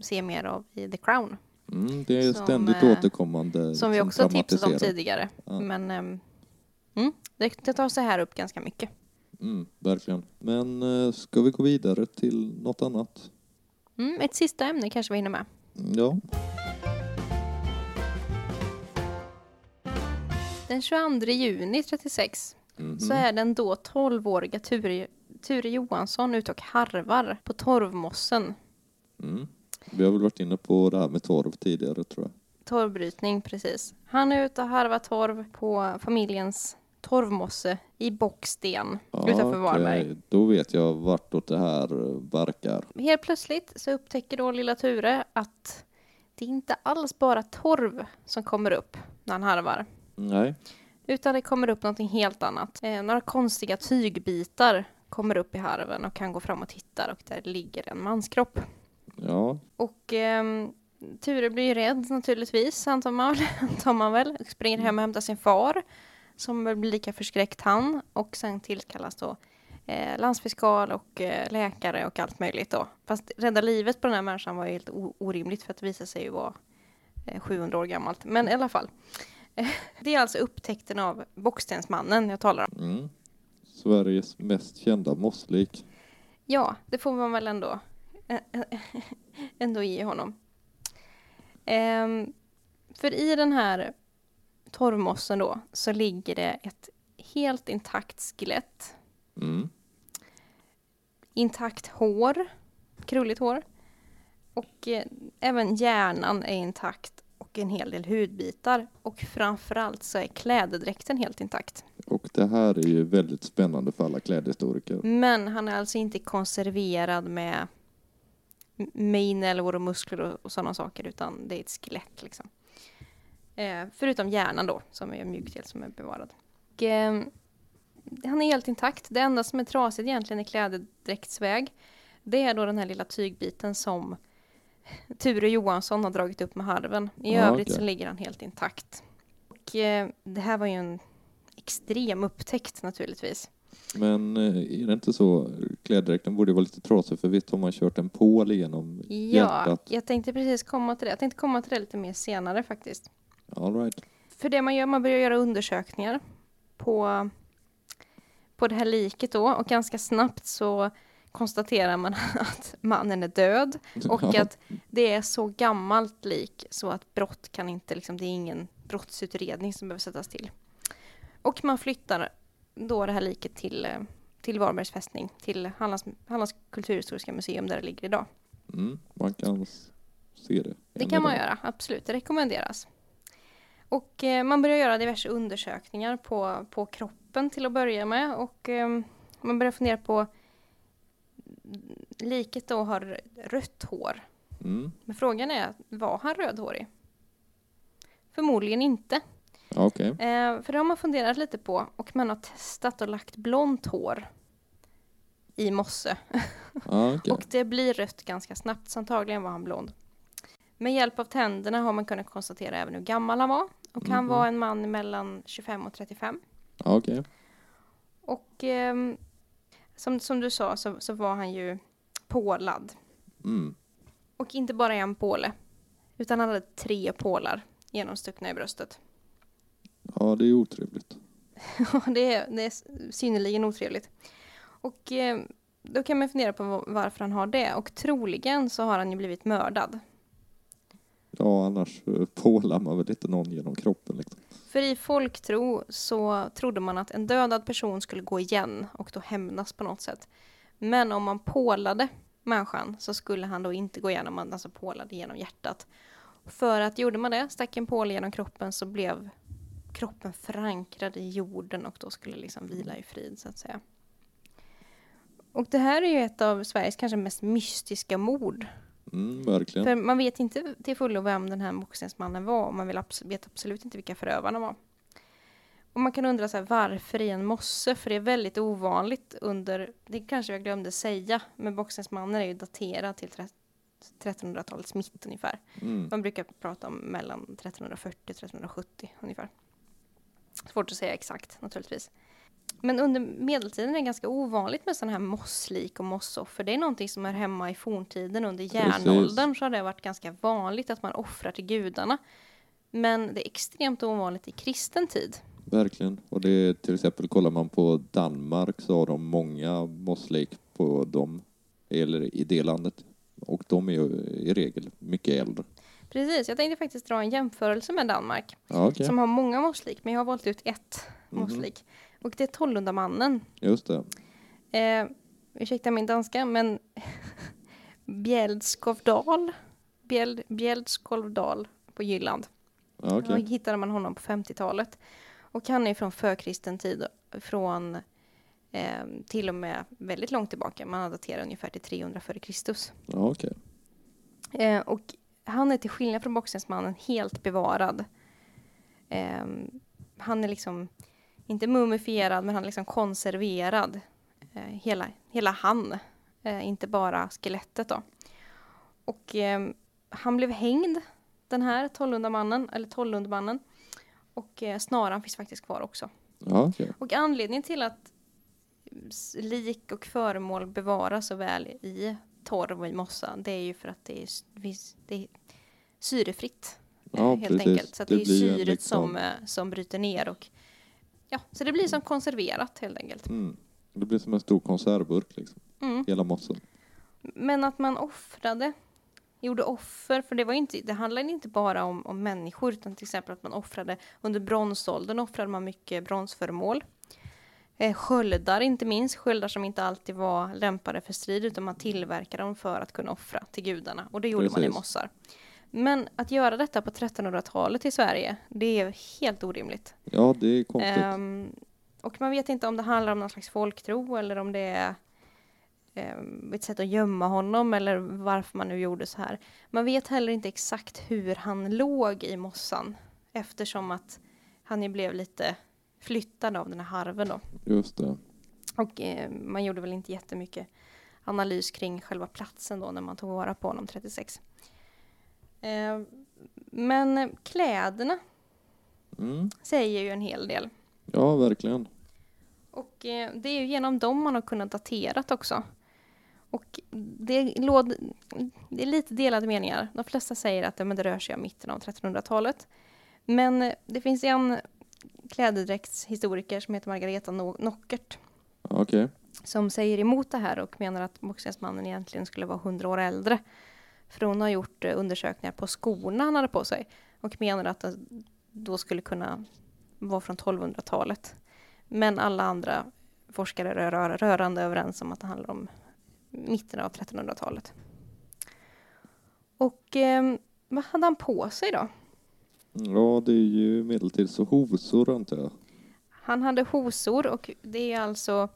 se mer av i The Crown. Mm, det är Som, ständigt eh, återkommande. Som vi också tipsat om tidigare. Ja. Men ehm, mm, det, det tar sig här upp ganska mycket. Mm, verkligen. Men eh, ska vi gå vidare till något annat? Mm, ett sista ämne kanske vi hinner med. Ja. Den 22 juni 36 Mhm. så är den då 12-åriga Ture, Ture Johansson ute och harvar på torvmossen. Mm. Vi har väl varit inne på det här med torv tidigare tror jag. Torvbrytning, precis. Han är ute och harvar torv på familjens torvmosse i Bocksten utanför Varberg. Då vet jag vartåt det här eh, barkar. Helt plötsligt så upptäcker då lilla Ture att det är inte alls bara torv som kommer upp när han harvar. Nej. Utan det kommer upp någonting helt annat. Eh, några konstiga tygbitar kommer upp i harven och kan gå fram och tittar och där ligger en manskropp. Ja. Och ehm, Ture blir ju rädd naturligtvis, antar man, väl, antar man väl. Och springer hem och hämtar sin far, som väl blir lika förskräckt han. Och sen tillkallas då eh, landsfiskal och eh, läkare och allt möjligt då. Fast rädda livet på den här människan var ju helt orimligt för att det visade sig ju vara eh, 700 år gammalt. Men i alla fall. Eh, det är alltså upptäckten av Bockstensmannen jag talar om. Mm. Sveriges mest kända mosslik. Ja, det får man väl ändå, ändå ge honom. Ehm, för i den här torvmossen då så ligger det ett helt intakt skelett, Mm. intakt hår, krulligt hår och eh, även hjärnan är intakt och en hel del hudbitar och framförallt så är klädedräkten helt intakt. Och det här är ju väldigt spännande för alla klädhistoriker. Men han är alltså inte konserverad med m- med inälvor och muskler och, och sådana saker, utan det är ett skelett liksom. Eh, förutom hjärnan då, som är en mjukdel som är bevarad. Och, eh, han är helt intakt. Det enda som är trasigt egentligen i klädedräktsväg, det är då den här lilla tygbiten som Ture Johansson har dragit upp med harven. I Ja, övrigt okej. så ligger han helt intakt. Och eh, det här var ju en extrem upptäckt naturligtvis. Men eh, är det inte så, kläddräkten borde vara lite trasig för visst har man kört en pål igenom Ja, hjärtat? jag tänkte precis komma till det. Jag tänkte komma till det lite mer senare faktiskt. All right. För det man gör, man börjar göra undersökningar på, på det här liket då och ganska snabbt så konstaterar man att mannen är död och Ja. att det är så gammalt lik så att brott kan inte, liksom, det är ingen brottsutredning som behöver sättas till. Och man flyttar då det här liket till, eh, till Varbergs fästning, till Hallands, Hallands kulturhistoriska museum där det ligger idag. Mm, man kan se det. Det kan man göra, absolut. Det rekommenderas. Och eh, man börjar göra diverse undersökningar på, på kroppen till att börja med och eh, man börjar fundera på liket då har rött hår. Mm. Men frågan är, var han rödhårig? Förmodligen inte. Okej. Eh, för det har man funderat lite på och man har testat och lagt blont hår i mosse. Okej. Och det blir rött ganska snabbt, så antagligen var han blond. Med hjälp av tänderna har man kunnat konstatera även hur gammal han var. Och han Mhm. var en man mellan 25 och 35. Ja, okej. Och ehm, som, som du sa så, så var han ju pålad. Mm. Och inte bara en påle, utan han hade tre pålar genomstuckna i bröstet. Ja, det är otrevligt. det, är, det är synnerligen otrevligt. Och eh, då kan man fundera på va- varför han har det. Och troligen så har han ju blivit mördad. Ja, annars eh, pålar man väl inte någon genom kroppen liksom. För i folktro så trodde man att en dödad person skulle gå igen och då hämnas på något sätt. Men om man pålade människan så skulle han då inte gå igenom, man alltså pålade genom hjärtat. För att gjorde man det, stack en påle genom kroppen så blev kroppen förankrad i jorden och då skulle liksom vila i frid så att säga. Och det här är ju ett av Sveriges kanske mest mystiska mord. Mm, verkligen. För man vet inte till fullo vem den här boxningsmannen var och man vill abs- vet absolut inte vilka förövarna var. Och man kan undra så här, varför i en mosse? För det är väldigt ovanligt under, det kanske jag glömde säga, men boxningsmannen är ju daterad till tre- 1300-talets mitt ungefär. Mm. Man brukar prata om mellan 1340 och 1370 ungefär. Svårt att säga exakt naturligtvis. Men under medeltiden är det ganska ovanligt med sådana här mosslik och mossoffer. Det är någonting som är hemma i forntiden. Under järnåldern så har det varit ganska vanligt att man offrar till gudarna. Men det är extremt ovanligt i kristen tid. Verkligen. Och det är till exempel, kollar man på Danmark så har de många mosslik på dem, eller i det landet. Och de är ju i regel mycket äldre. Precis, jag tänkte faktiskt dra en jämförelse med Danmark. Ja, okej. Som har många mosslik, men jag har valt ut ett Mhm. mosslik. Och det är Tollundamannen. Just det. Eh, ursäkta min danska, men Bjäldskovdal. Bjäld, Bjäldskovdal på Jylland. Ja, Då okej. hittade man honom på 50-talet. Och han är från förkristen tid, från eh, till och med väldigt långt tillbaka. Man har daterat ungefär till 300 före Kristus. Ja, okej. Eh, och han är till skillnad från boxningsmannen helt bevarad. Eh, han är liksom inte mumifierad, men han är liksom konserverad. Eh, hela, hela han, eh, inte bara skelettet då. Och eh, han blev hängd, den här Tollundamannen, eller Tollundmannen. Och eh, snaran finns faktiskt kvar också. Okej. Och anledningen till att lik och föremål bevaras så väl i torv och i mossa, det är ju för att det är, det är syrefritt. Ja, helt precis. enkelt. Så det, Det är syret liksom- som, eh, som bryter ner och ja, så det blir som konserverat helt enkelt. Mm. Det blir som en stor konservburk, liksom. Mm. Hela mossen. Men att man offrade, gjorde offer, för det, var inte, det handlade inte bara om, om människor, utan till exempel att man offrade, under bronsåldern offrade man mycket bronsföremål. Eh, sköldar inte minst, sköldar som inte alltid var lämpade för strid, utan man tillverkade dem för att kunna offra till gudarna. Och det gjorde man i Precis. mossar. Men att göra detta på 1300-talet i Sverige, det är helt orimligt. Ja, det är konstigt. Ehm, och man vet inte om det handlar om någon slags folktro eller om det är um, ett sätt att gömma honom eller varför man nu gjorde så här. Man vet heller inte exakt hur han låg i mossan eftersom att han ju blev lite flyttad av den här harven då. Just det. Och eh, man gjorde väl inte jättemycket analys kring själva platsen då när man tog vara på honom 36. Eh, men kläderna Mm. säger ju en hel del. Ja, verkligen. Och eh, det är ju genom dem man har kunnat daterat också. Och det, låd, det är lite delade meningar. De flesta säger att ja, men det rör sig om mitten av 1300-talet. Men eh, det finns en klädedräktshistoriker som heter Margareta No- Nockert Okej. som säger emot det här och menar att boxningsmannen egentligen skulle vara 100 år äldre. För hon har gjort eh, undersökningar på skorna han hade på sig och menar att det då skulle kunna vara från 1200-talet. Men alla andra forskare är rör, rörande överens om att det handlar om mitten av 1300-talet. Och eh, vad hade han på sig då? Ja, det är ju medeltids och hovsor, antar jag. Han hade hosor och det är alltså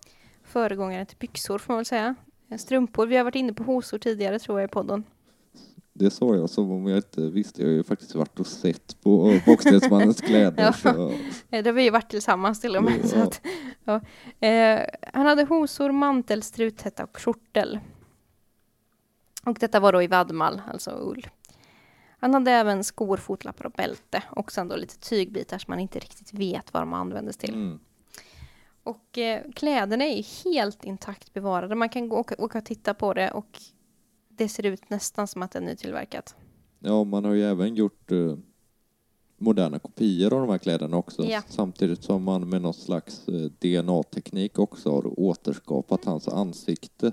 föregångaren till byxor får man väl säga. Strumpor, vi har varit inne på hosor tidigare tror jag i podden. Det sa jag som om jag inte visste. Jag har ju faktiskt varit och sett på Boxningsmannens kläder. Ja. så, Det har vi ju varit tillsammans till och med. Så Ja. att, ja. eh, han hade hosor, mantel, struthätta och kjortel. Och detta var då i vadmal, alltså ull. Han hade även skor, fotlappar och bälte och sen då lite tygbitar som man inte riktigt vet vad de användes till. mm. Och eh, kläderna är ju helt intakt bevarade. Man kan gå och åka och titta på det och det ser ut nästan som att det är nytillverkat. Ja, man har ju även gjort eh, moderna kopior av de här kläderna också. Ja. Samtidigt som man med någon slags eh, DNA-teknik också har återskapat hans ansikte.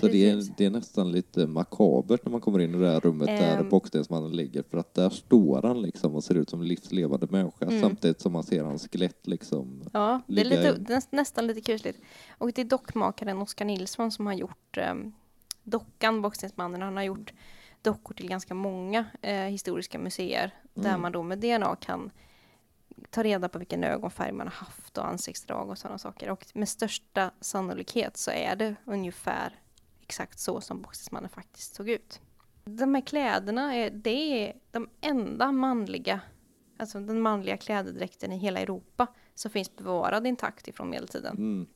Så det är, det är nästan lite makabert när man kommer in i det här rummet där Ehm. boxningsmannen ligger. För att där står han liksom och ser ut som livslevande människa Mm. samtidigt som man ser hans skelett liksom. Ja, det är lite, näst, nästan lite kusligt. Och det är dockmakaren Oskar Nilsson som har gjort um, dockan Boxningsmannen. Han har gjort dockor till ganska många eh, historiska museer där Mm. man då med DNA kan ta reda på vilken ögonfärg man har haft och ansiktsdrag och sådana saker. Och med största sannolikhet så är det ungefär exakt så som Boxningsmannen faktiskt såg ut. De här kläderna, är, det är de enda manliga, alltså den manliga klädedräkten i hela Europa som finns bevarad intakt ifrån medeltiden. Mm,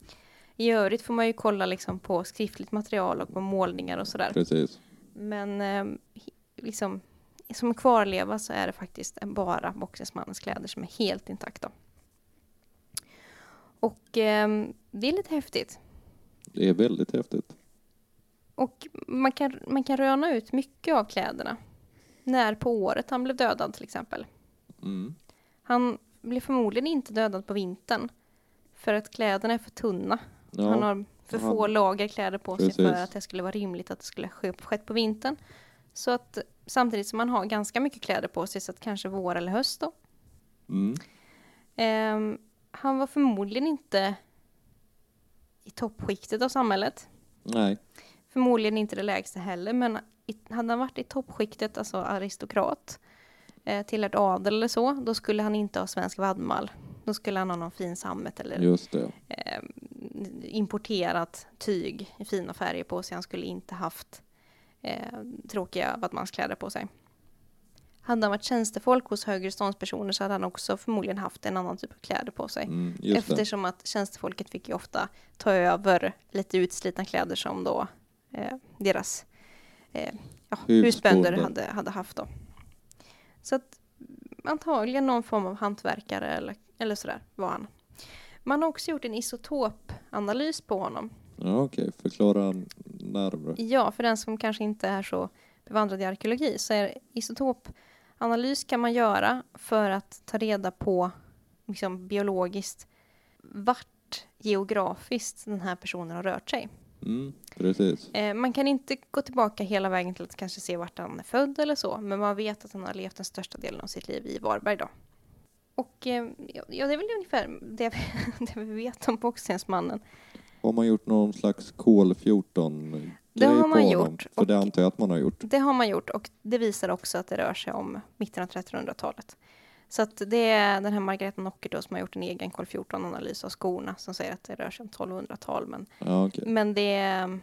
I övrigt får man ju kolla liksom på skriftligt material och på målningar och sådär. precis. Men eh, hi- liksom, som kvarleva så är det faktiskt bara boxningsmannens kläder som är helt intakta. Och eh, det är lite häftigt. Det är väldigt häftigt. Och man kan, man kan röna ut mycket av kläderna. När på året han blev dödad till exempel. Mm. Han blev förmodligen inte dödad på vintern. För att kläderna är för tunna. Ja, Han har för få lager kläder på sig för Precis. att det skulle vara rimligt att det skulle ske skett på vintern. Så att samtidigt som man har ganska mycket kläder på sig, så att kanske vår eller höst då. Mm. Ehm, han var förmodligen inte i toppskiktet av samhället. Nej. Förmodligen inte det lägsta heller, men i, hade han varit i toppskiktet, alltså aristokrat, eh, tillhört adel eller så, då skulle han inte ha svensk vadmal. Då skulle han ha någon fin sammet eller eh, importerat tyg i fina färger på sig. Han skulle inte haft eh, tråkiga vadmalskläder på sig. Hade han varit tjänstefolk hos högre ståndspersoner så hade han också förmodligen haft en annan typ av kläder på sig. Mm, det. Eftersom att tjänstefolket fick ju ofta ta över lite utslitna kläder som då deras eh, ja, husbönder hade, hade haft då. Så att antagligen någon form av hantverkare eller, eller sådär var han. Man har också gjort en isotopanalys på honom. Ja, okej. Förklara närmare. Ja, för den som kanske inte är så bevandrad i arkeologi så är isotopanalys kan man göra för att ta reda på liksom, biologiskt vart geografiskt den här personen har rört sig. Mm, precis. Eh, man kan inte gå tillbaka hela vägen till att kanske se vart han är född eller så, men man vet att han har levt den största delen av sitt liv i Varberg då. Och eh, ja, det är väl ungefär det vi, det vi vet om boxningsmannen. Har man gjort någon slags kol 14 grej Det har man honom? gjort, För det antar jag att man har gjort. Det har man gjort och det visar också att det rör sig om mitten av 1300-talet. Så att det är den här Margareta Nocker då som har gjort en egen kol 14-analys av skorna som säger att det rör sig om 1200-tal. Men, Ja, okej. men det, är-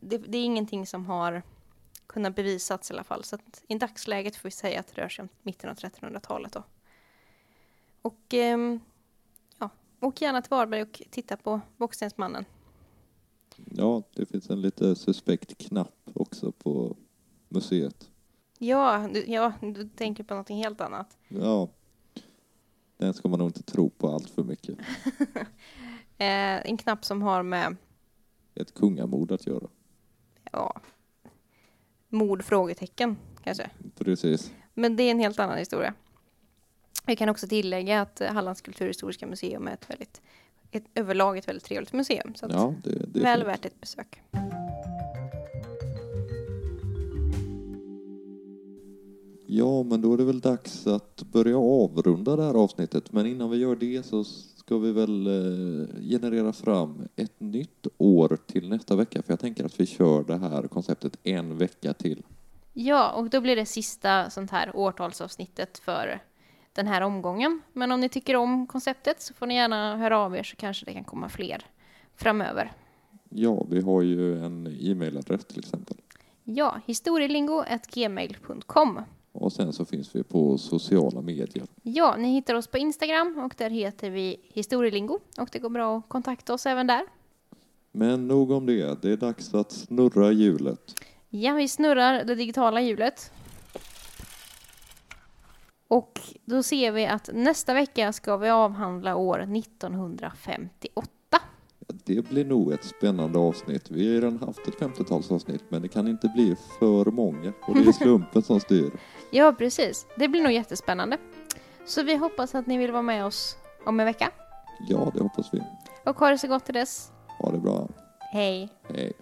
det, det är ingenting som har kunnat bevisats i alla fall. Så att i dagsläget får vi säga att det rör sig om mitten av 1300-talet då. Och ehm, ja, åk gärna till Varberg och titta på Bockstensmannen. Ja, det finns en lite suspekt knapp också på museet. Ja, du, ja, du tänker på någonting helt annat. Ja. Den ska man nog inte tro på allt för mycket. Eh, en knapp som har med Ett kungamord att göra. ja, mord? Frågetecken kanske. Precis. Men det är en helt annan historia. Vi kan också tillägga att eh, Hallands kulturhistoriska museum är ett väldigt, ett, överlag ett väldigt trevligt museum. Så Ja, det, det är väl fint. värt ett besök. Ja, men då är det väl dags att börja avrunda det här avsnittet. Men innan vi gör det så ska vi väl eh, generera fram ett nytt år till nästa vecka. För jag tänker att vi kör det här konceptet en vecka till. Ja, och då blir det sista sånt här årtalsavsnittet för den här omgången. Men om ni tycker om konceptet så får ni gärna höra av er så kanske det kan komma fler framöver. Ja, vi har ju en e-mailadress till exempel. Ja, historielingo.gmail.com. Och sen så finns vi på sociala medier. Ja, ni hittar oss på Instagram och där heter vi historielingo och det går bra att kontakta oss även där. Men nog om det. Det är dags att snurra hjulet. Ja, vi snurrar det digitala hjulet. Och då ser vi att nästa vecka ska vi avhandla år 1958. Det blir nog ett spännande avsnitt. Vi har redan haft ett 50-talsavsnitt men det kan inte bli för många. Och det är slumpen som styr. Ja, precis. Det blir nog jättespännande. Så vi hoppas att ni vill vara med oss om en vecka. Ja, det hoppas vi. Och ha det så gott till dess. Ha det bra. Hej! Hej.